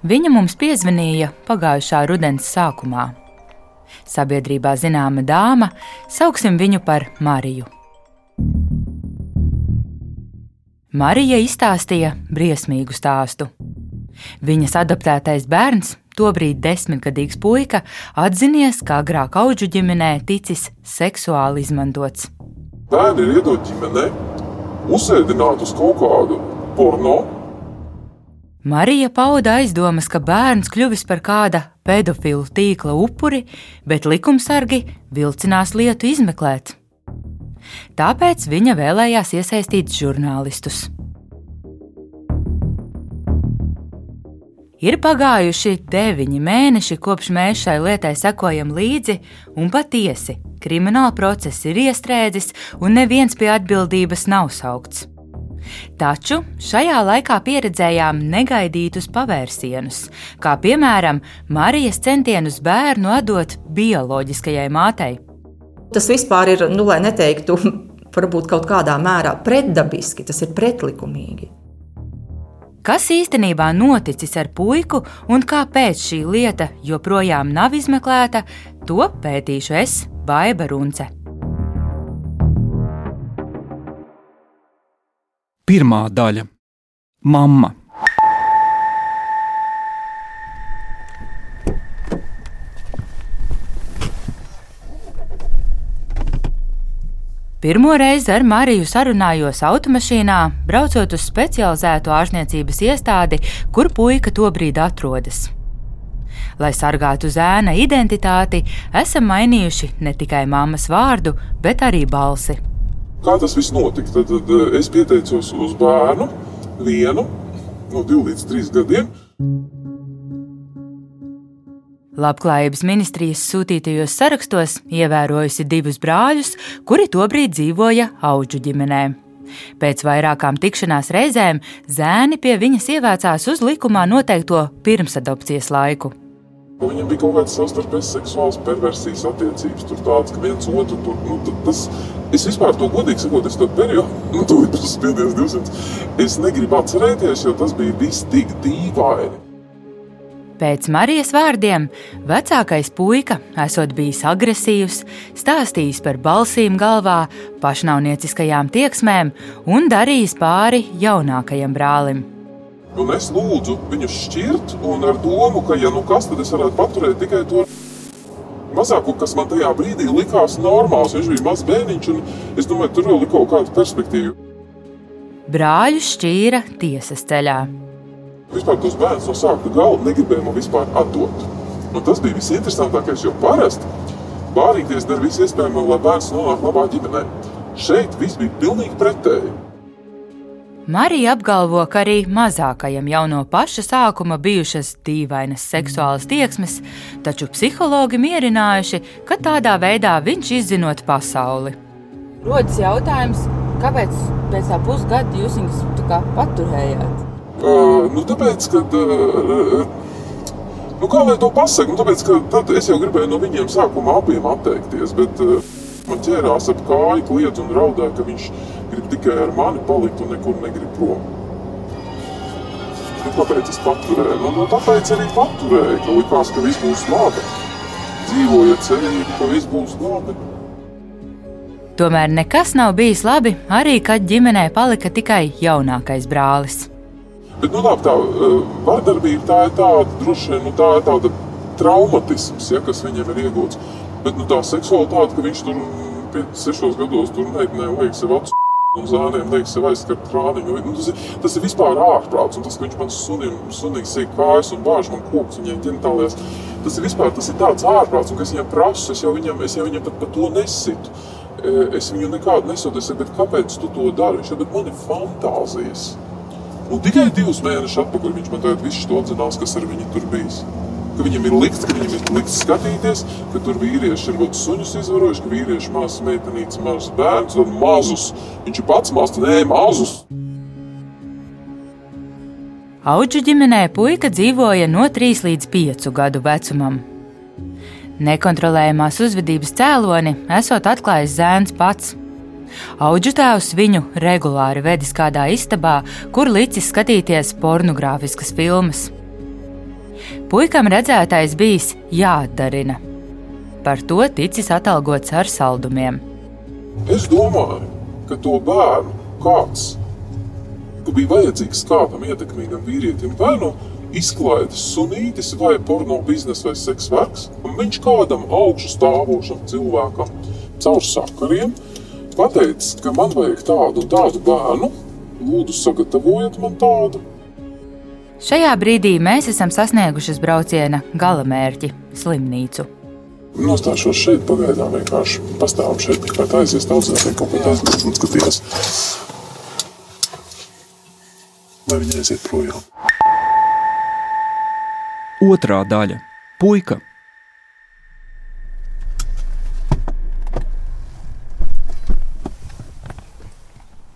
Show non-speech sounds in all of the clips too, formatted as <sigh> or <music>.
Viņa mums piezvanīja pagājušā rudens sākumā. Sabiedrībā zināma dāma, sauksim viņu par Mariju. Marija izstāstīja briesmīgu stāstu. Viņas adoptētais bērns, tobrīd desmitgadīgs puika, atzinies, ka agrāk auģu ģimenē ticis seksuāli izmantots. Bērni ir iedot ģimenē, uzsēdināt uz kaut kādu porno. Marija pauda aizdomas, ka bērns kļuvis par kāda pedofilu tīkla upuri, bet likumsargi vilcinās lietu izmeklēt. Tāpēc viņa vēlējās iesaistīt žurnālistus. Ir pagājuši deviņi mēneši, kopš mēs šai lietai sekojam līdzi, un patiesi krimināla process ir iestrēdzis, un neviens pie atbildības nav saukts. Taču šajā laikā pieredzējām negaidītus pavērsienus, kā piemēram Marijas centienus bērnu atdot bioloģiskajai mātei. Tas vispār ir, nu, lai neteiktu, <laughs> varbūt kaut kādā mērā pretdabiski, tas ir pretlikumīgi. Kas īstenībā noticis ar puiku un kāpēc šī lieta joprojām nav izmeklēta, to pētīšu es, Baiva Runce. Pirmā daļa - Mama. Pirmo reizi ar Mariju sarunājos automašīnā, braucot uz specializētu ārstniecības iestādi, kur puika tobrīd atrodas. Lai sargātu zēna identitāti, esam mainījuši ne tikai mammas vārdu, bet arī balsi. Kā tas viss notika? Tad, tad eh, es pieteicos uz bērnu, vienu no 2 līdz 3 gadiem. Labklājības ministrijas sūtītajos sarakstos ievērojusi divus brāļus, kuri tobrīd dzīvoja auģu ģimenē. Pēc vairākām tikšanās reizēm zēni pie viņas ievēcās uz likumā noteikto pirmsadopcijas laiku. Viņam bija kaut kādas savstarpējas seksuālas perversijas attiecības, tur tādas, ka viens otru tur, nu, tas, es vispār to godīgi sakot, es to periodu, <laughs> nu, to ir tas spiediens 200, es negribu atcerēties, jo tas bija viss tik dīvaini. Pēc Marijas vārdiem, vecākais puika esot bijis agresīvs, stāstījis par balsīm galvā, pašnāvnieciskajām tieksmēm un darījis pāri jaunākajam brālim. Un es lūdzu viņu šķirt, un ar domu, ka, ja nu kas, tad es varētu paturēt tikai to mazāko, kas man tajā brīdī likās normāls. Viņš bija mazs bērniņš, un es domāju, tur vēl ir kaut kāda perspektīva. Brāļu šķīra tiesas ceļā. Vispār tos bērnus no sākuma gala negribēja man vispār atdot. Un tas bija visinteresantākais, jo parasti bārīties dara visu iespējamo, lai bērns nonāktu labā ģimenē. Šeit viss bija pilnīgi pretēji. Marija apgalvo, ka arī mazākajam jau no paša sākuma bijušas dīvainas seksuālas tieksmes, taču psihologi mierinājuši, ka tādā veidā viņš izzinot pasauli. Rodas jautājums, kāpēc pēc tā pusgada jūs viņus paturējāt? Uh, nu, tāpēc, ka. Uh, nu, kā lai to pasaktu? Nu, tāpēc, ka tad es jau gribēju no viņiem sākumā abiem atteikties. Bet uh, man ķērās ap kāju, kliedz un raudāja, ka viņš grib tikai ar mani palikt un nekur negrib prom. Bet kāpēc es paturēju? Nu, nu, tāpēc arī paturēju, ka likās, ka viss būs labi. Dzīvoja cerība, ka viss būs labi. Tomēr nekas nav bijis labi, arī kad ģimenē palika tikai jaunākais brālis. Bet, nu, labi, tā uh, vardarbība tā ir tāda, droši vien, nu, tā ir tāda traumatisms, ja, kas viņam ir iegūts. Bet nu, tā seksualitāte, ka viņš tur 5-6 gados tur meitenēm liek sev acu un zēniem liek sev aizskart krāniņu. Nu, tas, ir, tas ir vispār ārprāts. Un tas, ka viņš man sunim, sunīgi sīk kājas un bāž man kokus viņai ģenitālijas, tas ir vispār tas ir tāds ārprāts. Un kas viņam prasu, es jau viņam, es jau viņam pat par to nesitu. Es viņu nekādu nesotu, es saku, kāpēc tu to dari? Viņš bet man ir fantāzijas. Un tikai divus mēnešus atpakaļ viņš man teica, viss to atzinās, kas ar viņu tur bijis. Ka viņam ir likts, ka viņam ir likts skatīties, ka tur vīrieši ir kaut suņus izvarojuši, ka vīrieši mazs meitenītes, mazs bērns un mazus. Viņš ir pats mazs, nē, mazus. Auģu ģimenē puika dzīvoja no 3 līdz 5 gadu vecumam. Nekontrolējamās uzvedības cēloni esot atklājis zēns pats. Auģu tēvs viņu regulāri vedis kādā istabā, kur licis skatīties pornogrāfiskas filmas. Puikam redzētais bijis jāatdarina. Par to ticis atalgots ar saldumiem. Es domāju, ka to bērnu kāds, ka bija vajadzīgs kādam ietekmīgam vīrietim, vai nu izklaides sunītis, vai porno biznesa, vai seksverks, un viņš kādam augšu stāvošam cilvēkam caur sakariem pateicis, ka man vajag tādu un tādu bērnu, lūdzu sagatavojiet man tādu. Šajā brīdī mēs esam sasnieguši brauciena galamērķi - slimnīcu. Nostāšos šeit, pagaidām vienkārši pastāvam šeit, tikai tā aizies audzētāji kaut ko aizgūt un skaties. Lai viņi aiziet projām. Otrā daļa - puika.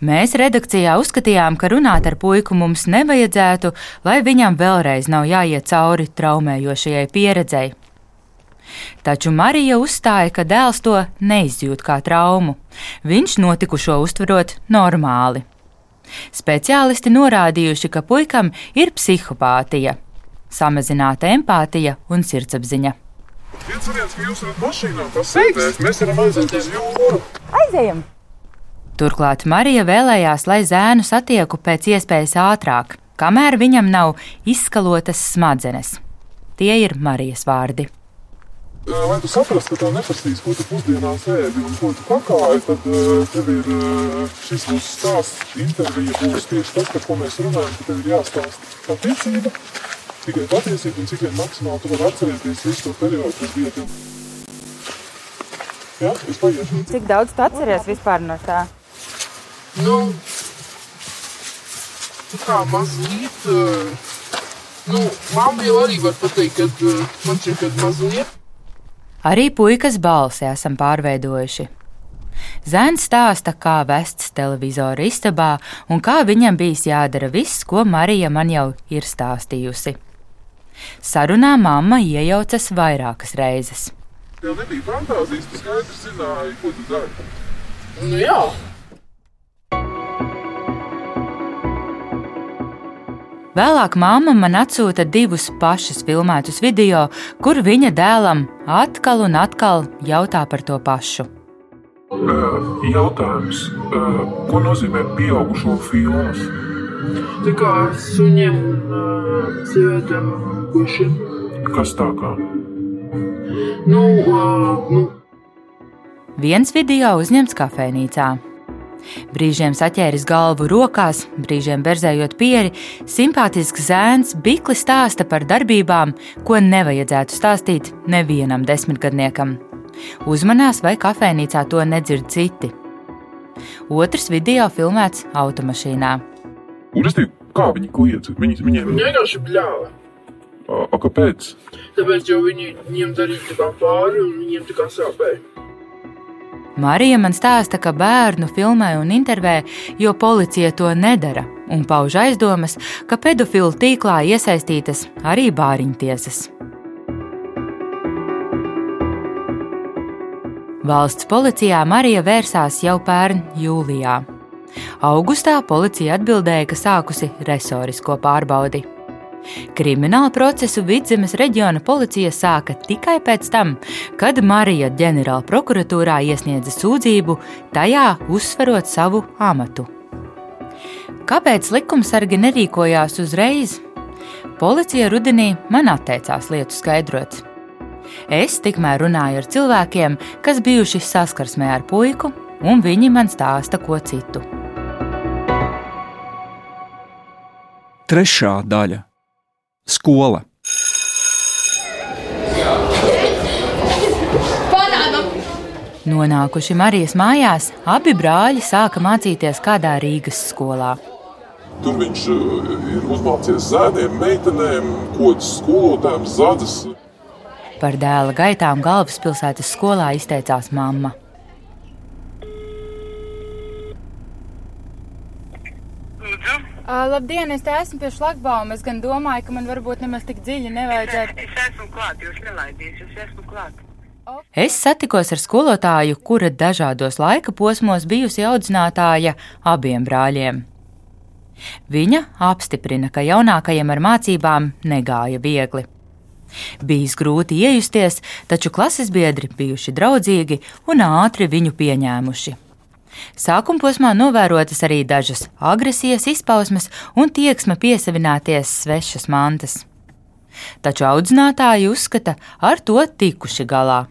Mēs redakcijā uzskatījām, ka runāt ar puiku mums nevajadzētu, lai viņam vēlreiz nav jāiet cauri traumējošajai pieredzei. Taču Marija uzstāja, ka dēls to neizjūt kā traumu. Viņš notikušo uztverot normāli. Speciālisti norādījuši, ka puikam ir psihopātija, samazināta empātija un sirdsapziņa. Viens variants, ka jūs varat mašīnā pasēdēt, mēs varam aiziet uz jūru. Aizejam! Turklāt Marija vēlējās, lai zēnu satieku pēc iespējas ātrāk, kamēr viņam nav izskalotas smadzenes. Tie ir Marijas vārdi. Lai tu saprastu, ka tev neprasīs, ko tu pusdienās ēdi un ko tu pakāji, tad tev ir šis mūsu stāsts, intervija būs tieši tas, par ko mēs runājam, ka tev ir jāstāsta patiesība, tikai patiesība un cik vien maksimāli tu vari atcerēties visu to periodu, kas bija tev. Jā, es paiešu. Cik daudz tu atceries vispār no tā? Nu, tā kā mazliet, uh, nu, mamma jau arī var pateikt, ka uh, man šķiet, ka mazliet. Arī puikas balsi esam pārveidojuši. Zēns stāsta, kā vests televizora istabā un kā viņam bijis jādara viss, ko Marija man jau ir stāstījusi. Sarunā mamma iejaucas vairākas reizes. Tev nebija fantāzijas, tu skaidri zināji, ko tu dari. Nu jā, Vēlāk māma man atsūta divus pašas filmētus video, kur viņa dēlam atkal un atkal jautā par to pašu. Jautājums, ko nozīmē pieaugušo filmas? tā kā suņiem un uh, sievietēm pušiem. Kas tā kā? Nu, uh, nu, Viens video uzņemts kafejnīcā. Brīžiem saķēris galvu rokās, brīžiem berzējot pieri, simpātisks zēns Bikli stāsta par darbībām, ko nevajadzētu stāstīt nevienam desmitgadniekam. Uzmanās, vai kafejnīcā to nedzird citi. Otrs video filmēts automašīnā. Un es teiktu, kā viņi kliedz? Viņi, viņiem viņi vienkārši bļāva. A, a, kāpēc? Tāpēc jau viņi viņiem darīja tā kā pāri un viņiem tā kā sāpēja. Marija man stāsta, ka bērnu filmē un intervē, jo policija to nedara, un pauž aizdomas, ka pedofilu tīklā iesaistītas arī bāriņtiesas. Valsts policijā Marija vērsās jau pērn jūlijā. Augustā policija atbildēja, ka sākusi resorisko pārbaudi. Kriminālu procesu Vidzemes reģiona policija sāka tikai pēc tam, kad Marija ģenerāla prokuratūrā iesniedza sūdzību, tajā uzsverot savu amatu. Kāpēc likumsargi nerīkojās uzreiz? Policija rudenī man atteicās lietu skaidrot. Es tikmēr runāju ar cilvēkiem, kas bijuši saskarsmē ar puiku, un viņi man stāsta ko citu. Trešā daļa - skola. Nonākuši Marijas mājās, abi brāļi sāka mācīties kādā Rīgas skolā. Tur viņš uh, ir uzmācījies zēniem, meitenēm, kodas skolotājiem, zādzes. Par dēla gaitām galvaspilsētas skolā izteicās mamma. Uh, labdien, es te esmu pie šlagbauma. Es gan domāju, ka man varbūt nemaz tik dziļi nevajadzētu. Es esmu klāt, jūs nelaidīsiet, es esmu klāt. Es satikos ar skolotāju, kura dažādos laika posmos bijusi audzinātāja abiem brāļiem. Viņa apstiprina, ka jaunākajam ar mācībām negāja viegli. Bijis grūti iejusties, taču klases biedri bijuši draudzīgi un ātri viņu pieņēmuši. Sākuma posmā novērotas arī dažas agresijas izpausmes un tieksme piesavināties svešas mantas. Taču audzinātāji uzskata, ar to tikuši galā.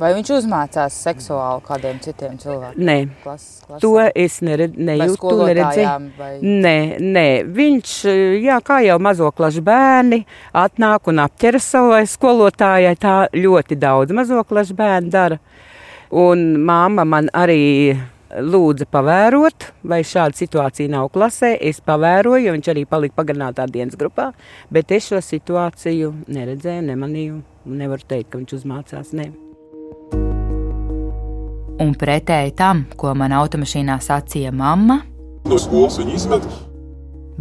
Vai viņš uzmācās seksuāli kādiem citiem cilvēkiem? Nē, klas, to es nered, nejūtu, neredzēju. Vai... Nē, nē, viņš, jā, kā jau mazo klašu bērni, atnāk un apķeras savai skolotājai. Tā ļoti daudz mazo klašu bērnu dara. Un māma man arī lūdza pavērot, vai šāda situācija nav klasē. Es pavēroju, jo viņš arī palika pagarinātā dienas grupā, bet es šo situāciju neredzēju, nemanīju. Nevaru teikt, ka viņš uzmācās. Ne. Un pretēji tam, ko man automašīnā sacīja mamma, no skolas viņa izmet.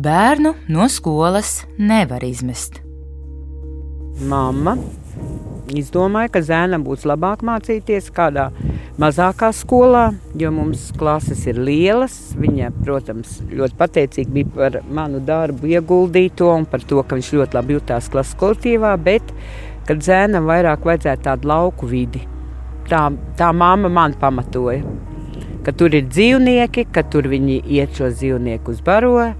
Bērnu no skolas nevar izmest. Mamma izdomāja, ka zēnam būs labāk mācīties kādā mazākā skolā, jo mums klases ir lielas. Viņa, protams, ļoti pateicīga bija par manu darbu ieguldīto un par to, ka viņš ļoti labi jutās klases kolektīvā, bet kad zēnam vairāk vajadzētu tādu lauku vidi tā, tā mamma man pamatoja. Ka tur ir dzīvnieki, ka tur viņi iet šo dzīvnieku uz baro.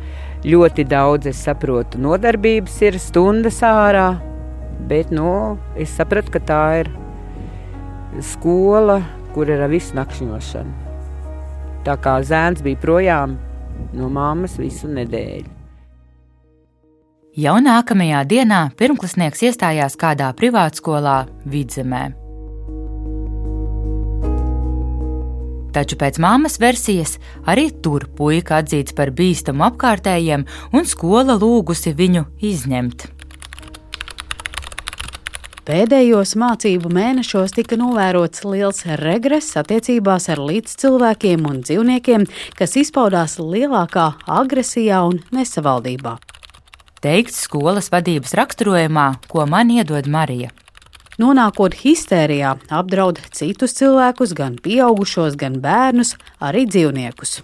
Ļoti daudz, es saprotu, nodarbības ir stundas ārā, bet nu, es sapratu, ka tā ir skola, kur ir visu nakšņošanu. Tā kā zēns bija projām no mammas visu nedēļu. Jau nākamajā dienā pirmklasnieks iestājās kādā privātskolā Vidzemē. Taču pēc māmas versijas arī tur puika atzīts par bīstamu apkārtējiem, un skola lūgusi viņu izņemt. Pēdējos mācību mēnešos tika novērots liels regress attiecībās ar līdzcilvēkiem un dzīvniekiem, kas izpaudās lielākā agresijā un nesavaldībā. Teikts skolas vadības raksturojumā, ko man iedod Marija nonākot histērijā, apdraud citus cilvēkus, gan pieaugušos, gan bērnus, arī dzīvniekus.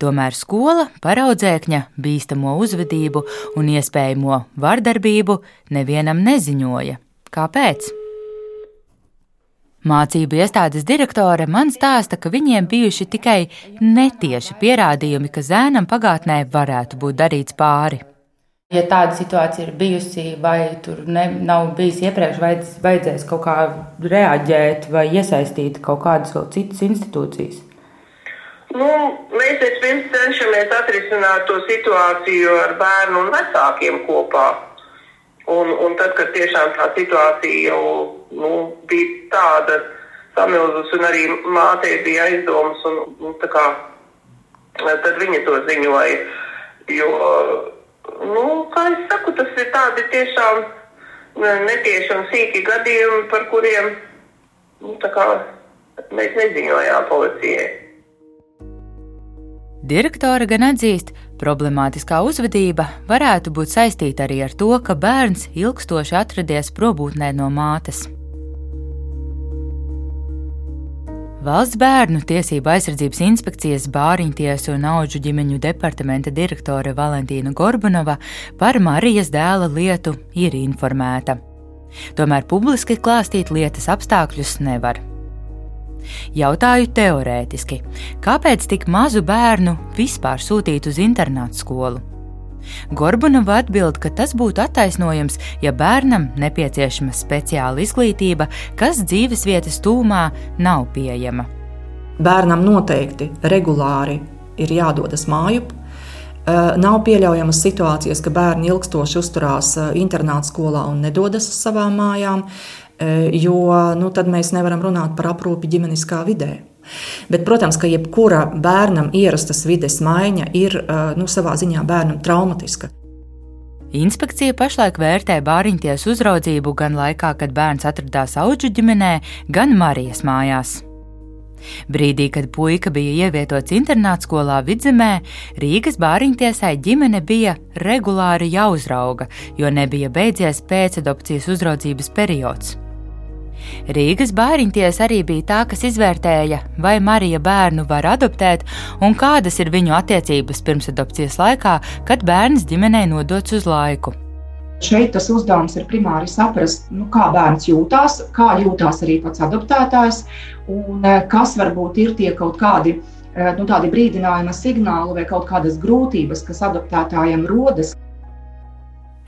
Tomēr skola par audzēkņa bīstamo uzvedību un iespējamo vardarbību nevienam neziņoja. Kāpēc? Mācību iestādes direktore man stāsta, ka viņiem bijuši tikai netieši pierādījumi, ka zēnam pagātnē varētu būt darīts pāri. Ja tāda situācija ir bijusi, vai tur ne, nav bijis iepriekš, vajadz, vajadzēs kaut kā reaģēt vai iesaistīt kaut kādas vēl citas institūcijas? Nu, mēs vispirms cenšamies atrisināt to situāciju ar bērnu un vecākiem kopā. Un, un tad, kad tiešām tā situācija jau nu, bija tāda samilzus, un arī mātei bija aizdomas, un, un, kā, tad viņa to ziņoja. Jo, Nu, kā es saku, tas ir tādi tiešām netieši un sīki gadījumi, par kuriem nu, kā, mēs neziņojām policijai. Direktore gan atzīst, problemātiskā uzvedība varētu būt saistīta arī ar to, ka bērns ilgstoši atradies probūtnē no mātes. Valsts bērnu tiesību aizsardzības inspekcijas Bāriņtiesu un auģu ģimeņu departamenta direktore Valentīna Gorbunova par Marijas dēla lietu ir informēta. Tomēr publiski klāstīt lietas apstākļus nevar. Jautāju teorētiski, kāpēc tik mazu bērnu vispār sūtīt uz internātu skolu? Gorbunova atbild, ka tas būtu attaisnojams, ja bērnam nepieciešama speciāla izglītība, kas dzīves vietas tūmā nav pieejama. Bērnam noteikti regulāri ir jādodas mājup. Nav pieļaujamas situācijas, ka bērni ilgstoši uzturās internāta skolā un nedodas uz savām mājām, jo nu, tad mēs nevaram runāt par aprūpi ģimeniskā vidē. Bet, protams, ka jebkura bērnam ierastas vides maiņa ir nu, savā ziņā bērnam traumatiska. Inspekcija pašlaik vērtē bāriņties uzraudzību gan laikā, kad bērns atradās auģu ģimenē, gan Marijas mājās. Brīdī, kad puika bija ievietots internātskolā vidzemē, Rīgas bāriņtiesai ģimene bija regulāri jāuzrauga, jo nebija beidzies pēcadopcijas uzraudzības periods. Rīgas bāriņties arī bija tā, kas izvērtēja, vai Marija bērnu var adoptēt un kādas ir viņu attiecības pirmsadopcijas laikā, kad bērns ģimenei nodots uz laiku. Šeit tas uzdevums ir primāri saprast, nu, kā bērns jūtas, kā jūtas arī pats adoptētājs, un eh, kas varbūt ir tie kaut kādi eh, nu, brīdinājuma signāli vai kaut kādas grūtības, kas adoptētājiem rodas.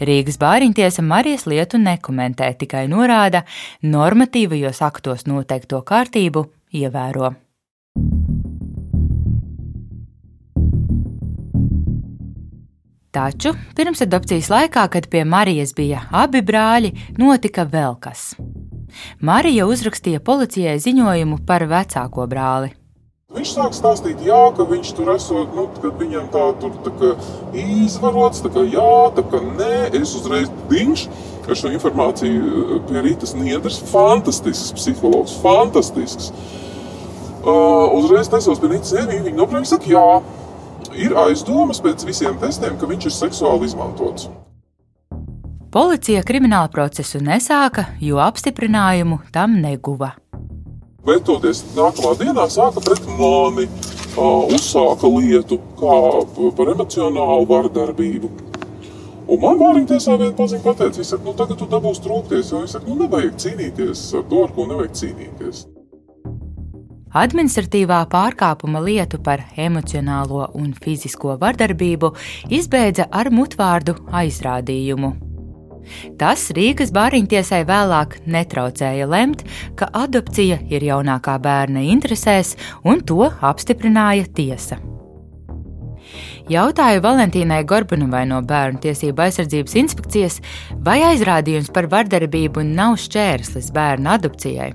Rīgas bāriņtiesa Marijas lietu nekomentē, tikai norāda, normatīvajos aktos noteikto kārtību ievēro. Taču pirms adopcijas laikā, kad pie Marijas bija abi brāļi, notika vēl kas. Marija uzrakstīja policijai ziņojumu par vecāko brāli. Viņš sāk stāstīt, jā, ka viņš tur esot, nu, kad viņam tā tur tā kā izvarots, tā kā jā, tā kā nē, es uzreiz diņš ar šo informāciju eh, pie Rītas Niedras. Fantastisks psihologs, fantastisks. Uh, uzreiz nesos pie Rītas Niedras, viņa noprēm saka, jā, ir aizdomas pēc visiem testiem, ka viņš ir seksuāli izmantots. Policija kriminālu procesu nesāka, jo apstiprinājumu tam neguva vetoties nākamā dienā, sāka pret mani, uh, uzsāka lietu kā par emocionālu vardarbību. Un man Mārtiņa tiesā viena paziņa pateica, viņš saka, nu tagad tu dabūsi trūkties, jo viņš saka, nu nevajag cīnīties ar to, ar ko nevajag cīnīties. Administratīvā pārkāpuma lietu par emocionālo un fizisko vardarbību izbeidza ar mutvārdu aizrādījumu. Tas Rīgas bāriņtiesai vēlāk netraucēja lemt, ka adopcija ir jaunākā bērna interesēs, un to apstiprināja tiesa. Jautāju Valentīnai Gorbanovai no Bērnu tiesību aizsardzības inspekcijas, vai aizrādījums par vardarbību nav šķērslis bērnu adopcijai.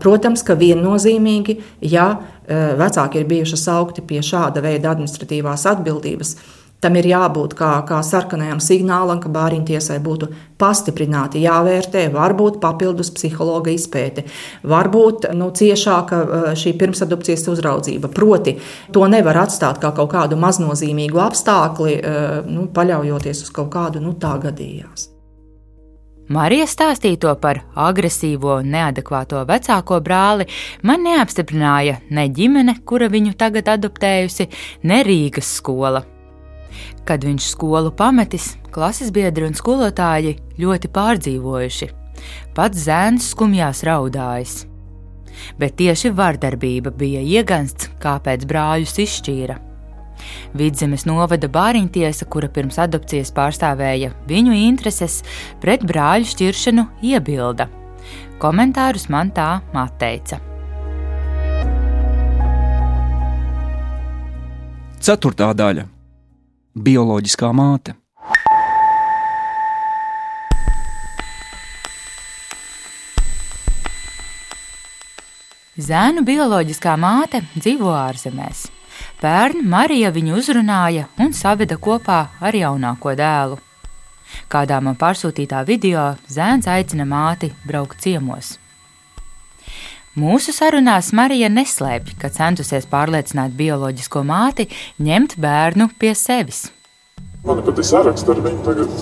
Protams, ka viennozīmīgi, ja eh, vecāki ir bijuši saukti pie šāda veida administratīvās atbildības, Tam ir jābūt kā, kā sarkanajam signālam, ka bāriņtiesai būtu pastiprināti jāvērtē, varbūt papildus psihologa izpēte, varbūt nu, ciešāka eh, šī pirmsadopcijas uzraudzība. Proti, to nevar atstāt kā kaut kādu maznozīmīgu apstākli, eh, nu, paļaujoties uz kaut kādu nu, tā gadījās. Marija stāstīto par agresīvo un neadekvāto vecāko brāli man neapstiprināja ne ģimene, kura viņu tagad adoptējusi, ne Rīgas skola. Kad viņš skolu pametis, klases biedri un skolotāji ļoti pārdzīvojuši. Pats zēns skumjās raudājis. Bet tieši vardarbība bija iegansts, kāpēc brāļus izšķīra. Vidzemes novada bāriņtiesa, kura pirms adopcijas pārstāvēja viņu intereses, pret brāļu šķiršanu iebilda. Komentārus man tā atteica. Ceturtā daļa bioloģiskā māte. Zēnu bioloģiskā māte dzīvo ārzemēs. Pērn Marija viņu uzrunāja un saveda kopā ar jaunāko dēlu. Kādā man pārsūtītā video zēns aicina māti braukt ciemos. Mūsu sarunās Marija neslēpj, ka centusies pārliecināt bioloģisko māti ņemt bērnu pie sevis. Man pat ir saraksts ar viņu tagad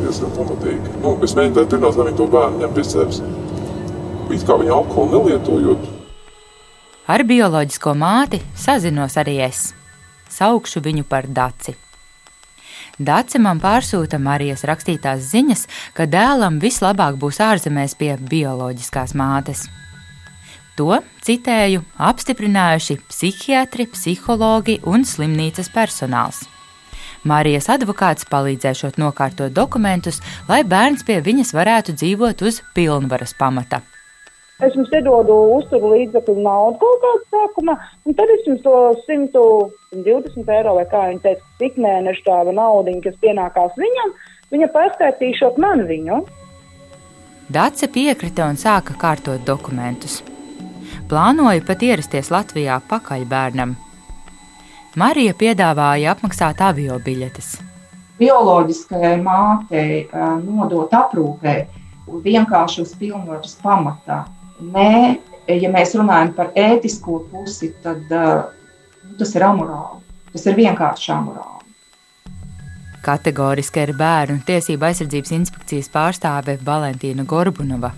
diezgan pamatīgi. Nu, es mēģināju pirmās, lai viņi to bērnu ņem pie sevis. It kā viņa alkoholu nelietojot. Ar bioloģisko māti sazinos arī es. Saukšu viņu par Daci. Dace man pārsūta Marijas rakstītās ziņas, ka dēlam vislabāk būs ārzemēs pie bioloģiskās mātes. To, citēju, apstiprinājuši psihiatri, psihologi un slimnīcas personāls. Marijas advokāts palīdzēšot nokārtot dokumentus, lai bērns pie viņas varētu dzīvot uz pilnvaras pamata. Es jums iedodu uzturu līdzekļu naudu kaut kādā sākumā, un tad es jums to 120 eiro vai kā viņa teica, cik mēnešu tāda nauda, kas pienākās viņam, viņa paskaitīšot man viņu. Dace piekrita un sāka kārtot dokumentus. Plānoju pat ierasties Latvijā pakaļ bērnam. Marija piedāvāja apmaksāt avio biļetes. Bioloģiskajai mātei nodot aprūpē vienkārši uz pilnvaras pamatā. Nē, ja mēs runājam par ētisko pusi, tad nu, tas ir amorāli. Tas ir vienkārši amorāli. Kategoriski ir bērnu tiesība aizsardzības inspekcijas pārstāve Valentīna Gorbunova.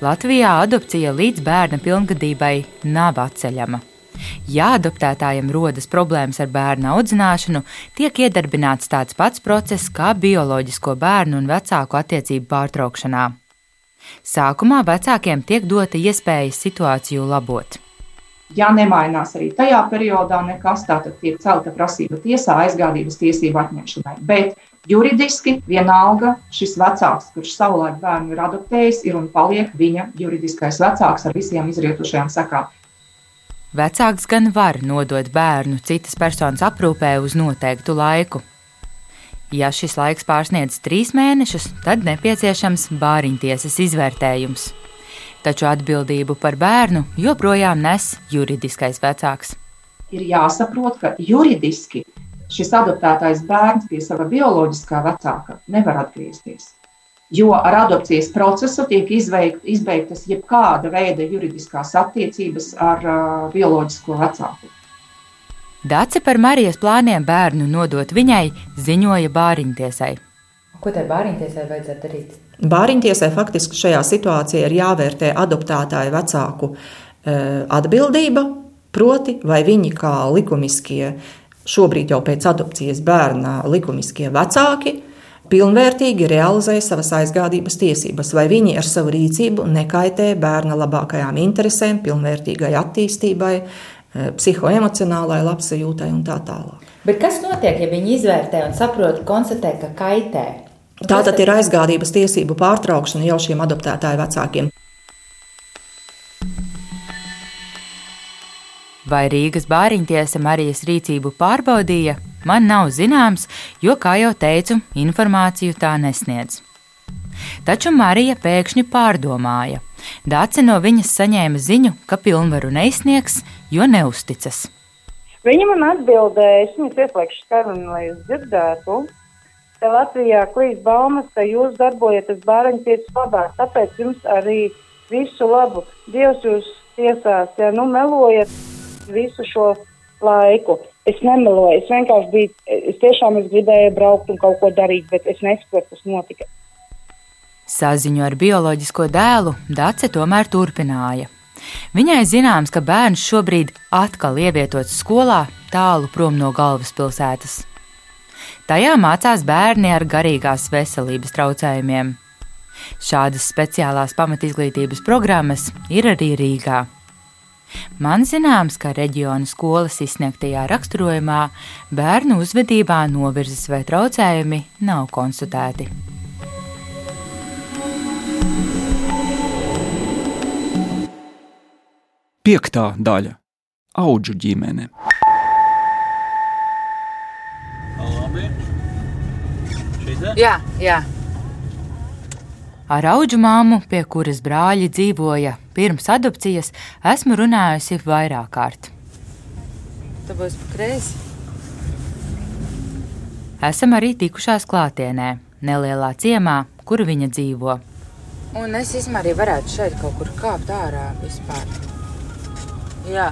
Latvijā adopcija līdz bērna pilngadībai nav atceļama. Ja adoptētājiem rodas problēmas ar bērnu audzināšanu, tiek iedarbināts tāds pats process kā bioloģisko bērnu un vecāku attiecību pārtraukšanā. Sākumā vecākiem tiek dota iespēja situāciju labot. Ja nemainās arī tajā periodā nekas, tad tiek celta prasība tiesā aizgādības tiesību atņemšanai. Bet juridiski vienalga šis vecāks, kurš savulaik bērnu ir adoptējis, ir un paliek viņa juridiskais vecāks ar visiem izrietušajām sekām. Vecāks gan var nodot bērnu citas personas aprūpē uz noteiktu laiku. Ja šis laiks pārsniedz trīs mēnešus, tad nepieciešams bāriņtiesas izvērtējums. Taču atbildību par bērnu joprojām nes juridiskais vecāks. Ir jāsaprot, ka juridiski šis adoptētais bērns pie sava bioloģiskā vecāka nevar atgriezties jo ar adopcijas procesu tiek izveikt, izbeigtas jebkāda veida juridiskās attiecības ar uh, bioloģisko vecāku. Dace par Marijas plāniem bērnu nodot viņai ziņoja bāriņtiesai. Ko tai bāriņtiesai vajadzētu darīt? Bāriņtiesai faktiski šajā situācijā ir jāvērtē adoptētāju vecāku atbildība, proti, vai viņi kā likumiskie, šobrīd jau pēc adopcijas bērna likumiskie vecāki, pilnvērtīgi realizē savas aizgādības tiesības, vai viņi ar savu rīcību nekaitē bērna labākajām interesēm, pilnvērtīgai attīstībai, eh, psihoemocionālai labsajūtai un tā tālāk. Bet kas notiek, ja viņi izvērtē un saprot, konstatē, ka kaitē? Tā tad ir aizgādības tiesību pārtraukšana jau šiem adoptētāju vecākiem. Vai Rīgas bāriņtiesa Marijas rīcību pārbaudīja, man nav zināms, jo, kā jau teicu, informāciju tā nesniedz. Taču Marija pēkšņi pārdomāja. Dāce no viņas saņēma ziņu, ka pilnvaru neizsniegs, jo neusticas. Viņa man atbildēja, es viņas ieslēgšu sarunu, lai jūs dzirdētu. Te Latvijā klīst baumas, ka jūs darbojaties bērniņtiesas labā, tāpēc jums arī visu labu. Dievs jūs tiesās, ja nu melojat, visu šo laiku. Es nemeloju, es vienkārši biju, es tiešām es gribēju braukt un kaut ko darīt, bet es nesaprotu, kas notika. Saziņu ar bioloģisko dēlu Dace tomēr turpināja. Viņai zināms, ka bērns šobrīd atkal ievietots skolā tālu prom no galvaspilsētas. Tajā mācās bērni ar garīgās veselības traucējumiem. Šādas speciālās pamatizglītības programmas ir arī Rīgā. Man zināms, ka reģiona skolas izsniegtajā raksturojumā bērnu uzvedībā novirzes vai traucējumi nav konstatēti. Piektā daļa - auģu ģimene. Jā, jā. Ar auģu māmu, pie kuras brāļi dzīvoja pirms adopcijas, esmu runājusi vairāk kārt. Tā būs pakreizi. Esam arī tikušās klātienē, nelielā ciemā, kur viņa dzīvo. Un es īstenībā arī varētu šeit kaut kur kāpt ārā vispār. Jā.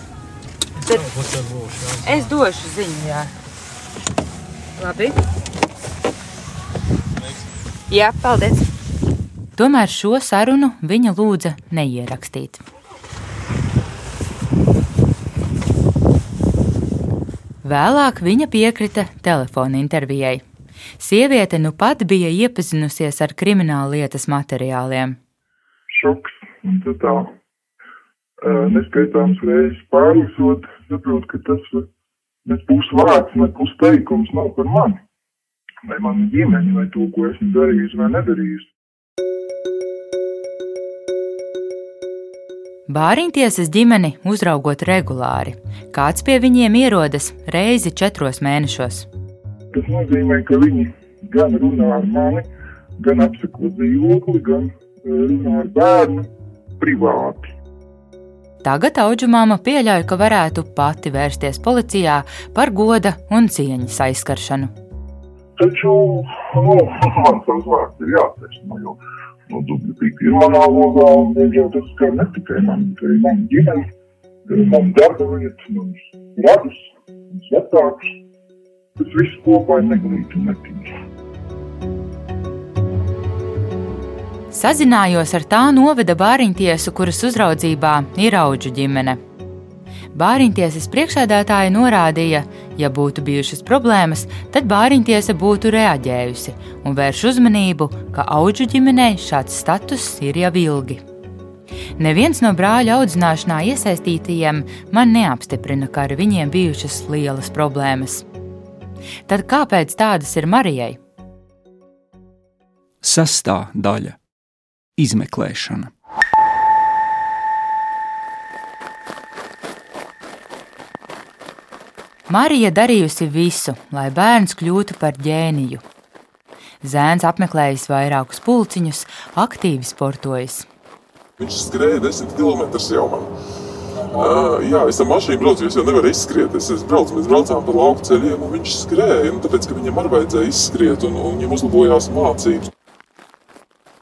<laughs> Tad es došu ziņu, jā. Labi. Jā, paldies. Tomēr šo sarunu viņa lūdza neierakstīt. Vēlāk viņa piekrita telefona intervijai. Sieviete nu pat bija iepazinusies ar krimināla lietas materiāliem. Šoks, tā uh, neskaitāms reizes pārlasot, saprot, ka tas nebūs vārds, nebūs teikums, nav par mani vai manu ģimeni, vai to, ko esmu darījusi vai nedarījusi. Bāriņtiesas ģimeni uzraugot regulāri. Kāds pie viņiem ierodas reizi četros mēnešos. Tas nozīmē, ka viņi gan runā ar mani, gan apsako dzīvokli, gan eh, runā ar bērnu privāti. Tagad auģu māma pieļauj, ka varētu pati vērsties policijā par goda un cieņas aizskaršanu. Taču nu, <laughs> man savs vārds ir jāatcerās. Nu, jo no dubļu ir manā logā, un diemžēl tas skar ne tikai mani, bet arī manu ģimeni, manu darba vietu, manus radus, manus vecākus. Tas viss kopā ir neglīti un netīši. Sazinājos ar tā novada bāriņtiesu, kuras uzraudzībā ir auģu ģimene. Bāriņtiesas priekšsēdētāja norādīja, ja būtu bijušas problēmas, tad bāriņtiesa būtu reaģējusi un vērš uzmanību, ka auģu ģimenei šāds status ir jau ilgi. Neviens no brāļa audzināšanā iesaistītajiem man neapstiprina, ka ar viņiem bijušas lielas problēmas. Tad kāpēc tādas ir Marijai? Sastā daļa - izmeklēšana. Marija darījusi visu, lai bērns kļūtu par ģēniju. Zēns apmeklējis vairākus pulciņus, aktīvi sportojis. Viņš skrēja desmit km jau man. Uh, jā, es ar mašīnu braucu, es jau nevaru izskriet. Es, es braucu, mēs braucām pa lauku ceļiem, un viņš skrēja. Un tāpēc, ka viņam arī vajadzēja izskriet, un, un viņam uzlabojās mācības.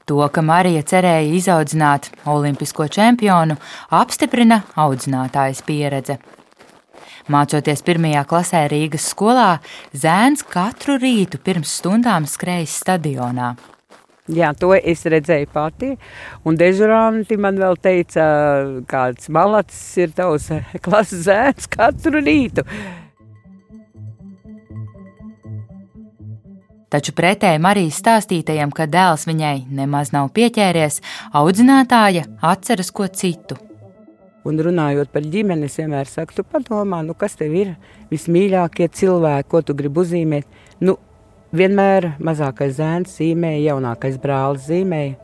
To, ka Marija cerēja izaudzināt olimpisko čempionu, apstiprina audzinātājas pieredze. Mācoties pirmajā klasē Rīgas skolā, zēns katru rītu pirms stundām skrējas stadionā. Jā, to es redzēju pati. Un dežuranti man vēl teica, kāds malacis ir tavs <laughs> klases zēns katru rītu. Taču pretēji Marijas stāstītajam, ka dēls viņai nemaz nav pieķēries, audzinātāja atceras ko citu. Un runājot par ģimeni, es vienmēr saku, tu padomā, nu, kas tev ir vismīļākie cilvēki, ko tu gribi uzzīmēt. Nu, vienmēr mazākais zēns zīmēja, jaunākais brālis zīmēja,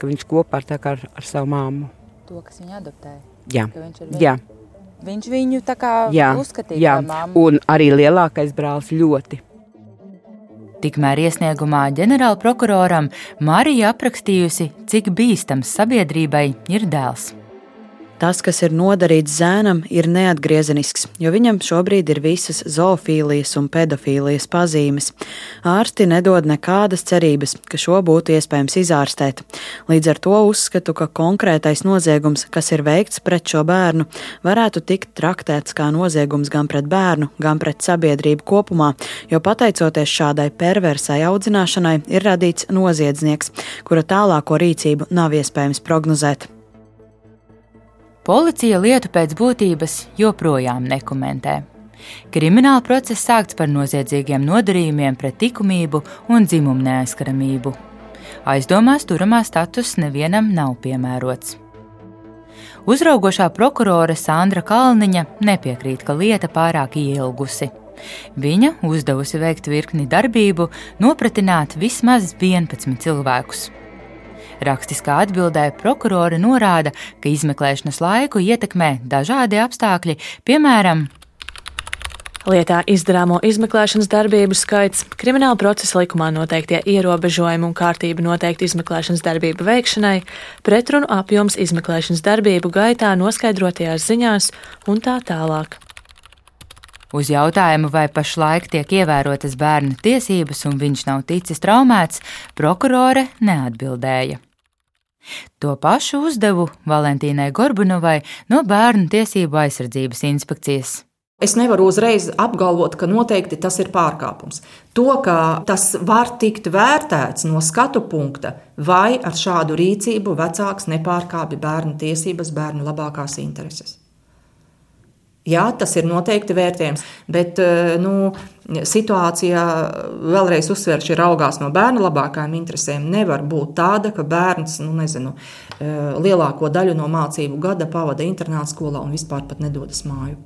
ka viņš kopā ar, ar, ar savu māmu. To, kas viņu adoptēja. Jā, viņš, jā. viņš viņu tā kā jā, uzskatīja jā. par māmu. Un arī lielākais brālis ļoti. Tikmēr iesniegumā ģenerāla prokuroram Marija aprakstījusi, cik bīstams sabiedrībai ir dēls. Tas, kas ir nodarīts zēnam, ir neatgriezenisks, jo viņam šobrīd ir visas zoofīlijas un pedofīlijas pazīmes. Ārsti nedod nekādas cerības, ka šo būtu iespējams izārstēt. Līdz ar to uzskatu, ka konkrētais noziegums, kas ir veikts pret šo bērnu, varētu tikt traktēts kā noziegums gan pret bērnu, gan pret sabiedrību kopumā, jo pateicoties šādai perversai audzināšanai, ir radīts noziedznieks, kura tālāko rīcību nav iespējams prognozēt. Policija lietu pēc būtības joprojām nekomentē. Krimināla process sākts par noziedzīgiem nodarījumiem pret likumību un dzimumu neaizskaramību. Aizdomās turamā status nevienam nav piemērots. Uzraugošā prokurore Sandra Kalniņa nepiekrīt, ka lieta pārāk ielgusi. Viņa uzdevusi veikt virkni darbību, nopratināt vismaz 11 cilvēkus. Rakstiskā atbildē prokurore norāda, ka izmeklēšanas laiku ietekmē dažādi apstākļi, piemēram, Lietā izdarāmo izmeklēšanas darbību skaits, krimināla procesa likumā noteiktie ierobežojumi un kārtība noteikti izmeklēšanas darbību veikšanai, pretrunu apjoms izmeklēšanas darbību gaitā noskaidrotajās ziņās un tā tālāk. Uz jautājumu, vai pašlaik tiek ievērotas bērna tiesības un viņš nav ticis traumēts, prokurore neatbildēja. To pašu uzdevu Valentīnai Gorbunovai no Bērnu tiesību aizsardzības inspekcijas. Es nevaru uzreiz apgalvot, ka noteikti tas ir pārkāpums. To, ka tas var tikt vērtēts no skatu punkta, vai ar šādu rīcību vecāks nepārkāpja bērnu tiesības, bērnu labākās intereses. Jā, tas ir noteikti vērtējums, bet nu, situācija, vēlreiz uzsveršu, ir augās no bērna labākajām interesēm. Nevar būt tāda, ka bērns nu, nezinu, lielāko daļu no mācību gada pavada internāta skolā un vispār nedodas māju.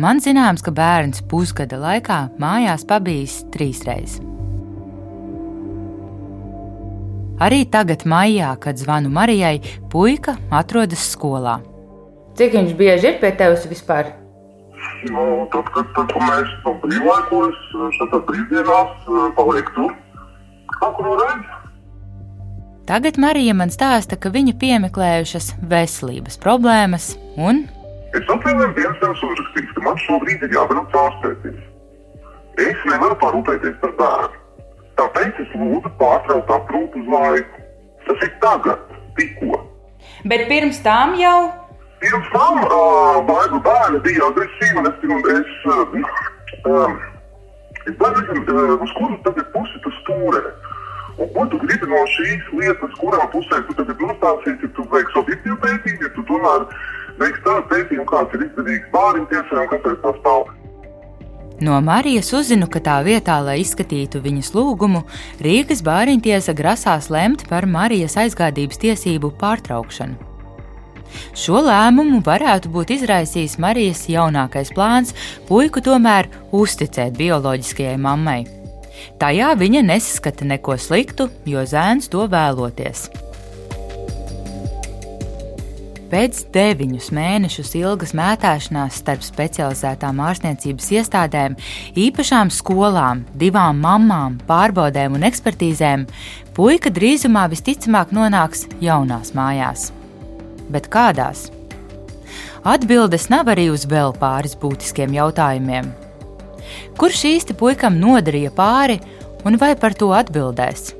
Man zināms, ka bērns pusgada laikā mājās pabijis trīs reizes. Arī tagad, maijā, kad zvanu Marijai, puika atrodas skolā. Cik viņš bieži ir pie tevis vispār? Nu, tad, kad, tad, kad mēs no brīvlaikos, tad brīvdienās paliek tur, katru reizi. Tagad Marija man stāsta, ka viņa piemeklējušas veselības problēmas un. Es atvēlēju viens savus uzrakstījumus, ka man šobrīd ir jābrauc ārstēties. Es nevaru parūpēties par bērnu. Tāpēc es lūdzu pārtraukt aprūpu uz laiku. Tas ir tagad, tikko. Bet pirms tam jau Pirms tam uh, bērni bija agresīvi, un es, un es, uh, es nezinu, uh, uz kuru tagad pusi tu stūrē. Un ko tu gribi no šīs lietas, kurā pusē tu tagad nostāsies, ja tu veiksi objektīvu pētījumu, ja tu tomēr veiksi tādu pētījumu, kāds ir izdevīgs bāriņu tiesai un kāpēc tā stāv. No Marijas uzzinu, ka tā vietā, lai izskatītu viņas lūgumu, Rīgas bāriņtiesa grasās lemt par Marijas aizgādības tiesību pārtraukšanu. Šo lēmumu varētu būt izraisījis Marijas jaunākais plāns puiku tomēr uzticēt bioloģiskajai mammai. Tajā viņa nesaskata neko sliktu, jo zēns to vēloties. Pēc deviņus mēnešus ilgas mētāšanās starp specializētām ārstniecības iestādēm, īpašām skolām, divām mamām, pārbaudēm un ekspertīzēm, puika drīzumā visticamāk nonāks jaunās mājās. Bet kādās? Atbildes nav arī uz vēl pāris būtiskiem jautājumiem. Kurš īsti puikam nodarīja pāri un vai par to atbildēs?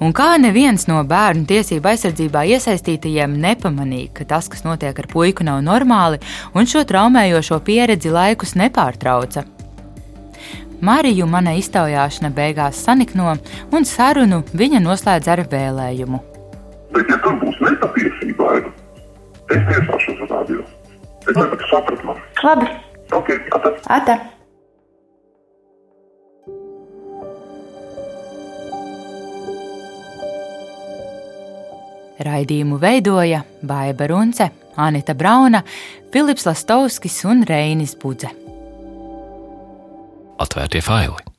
Un kā neviens no bērnu tiesību aizsardzībā iesaistītajiem nepamanīja, ka tas, kas notiek ar puiku, nav normāli, un šo traumējošo pieredzi laikus nepārtrauca. Mariju mana iztaujāšana beigās sanikno, un sarunu viņa noslēdz ar vēlējumu. Bet, ja tur būs nepatiesība, es tiesāšos ar tādu. Es sapratu. Labi. Ok, ata. ata. Raidījumu veidoja Baiva Runce, Anita Brauna, Filips Lastovskis un Reinis Budze. Atvērtie faili!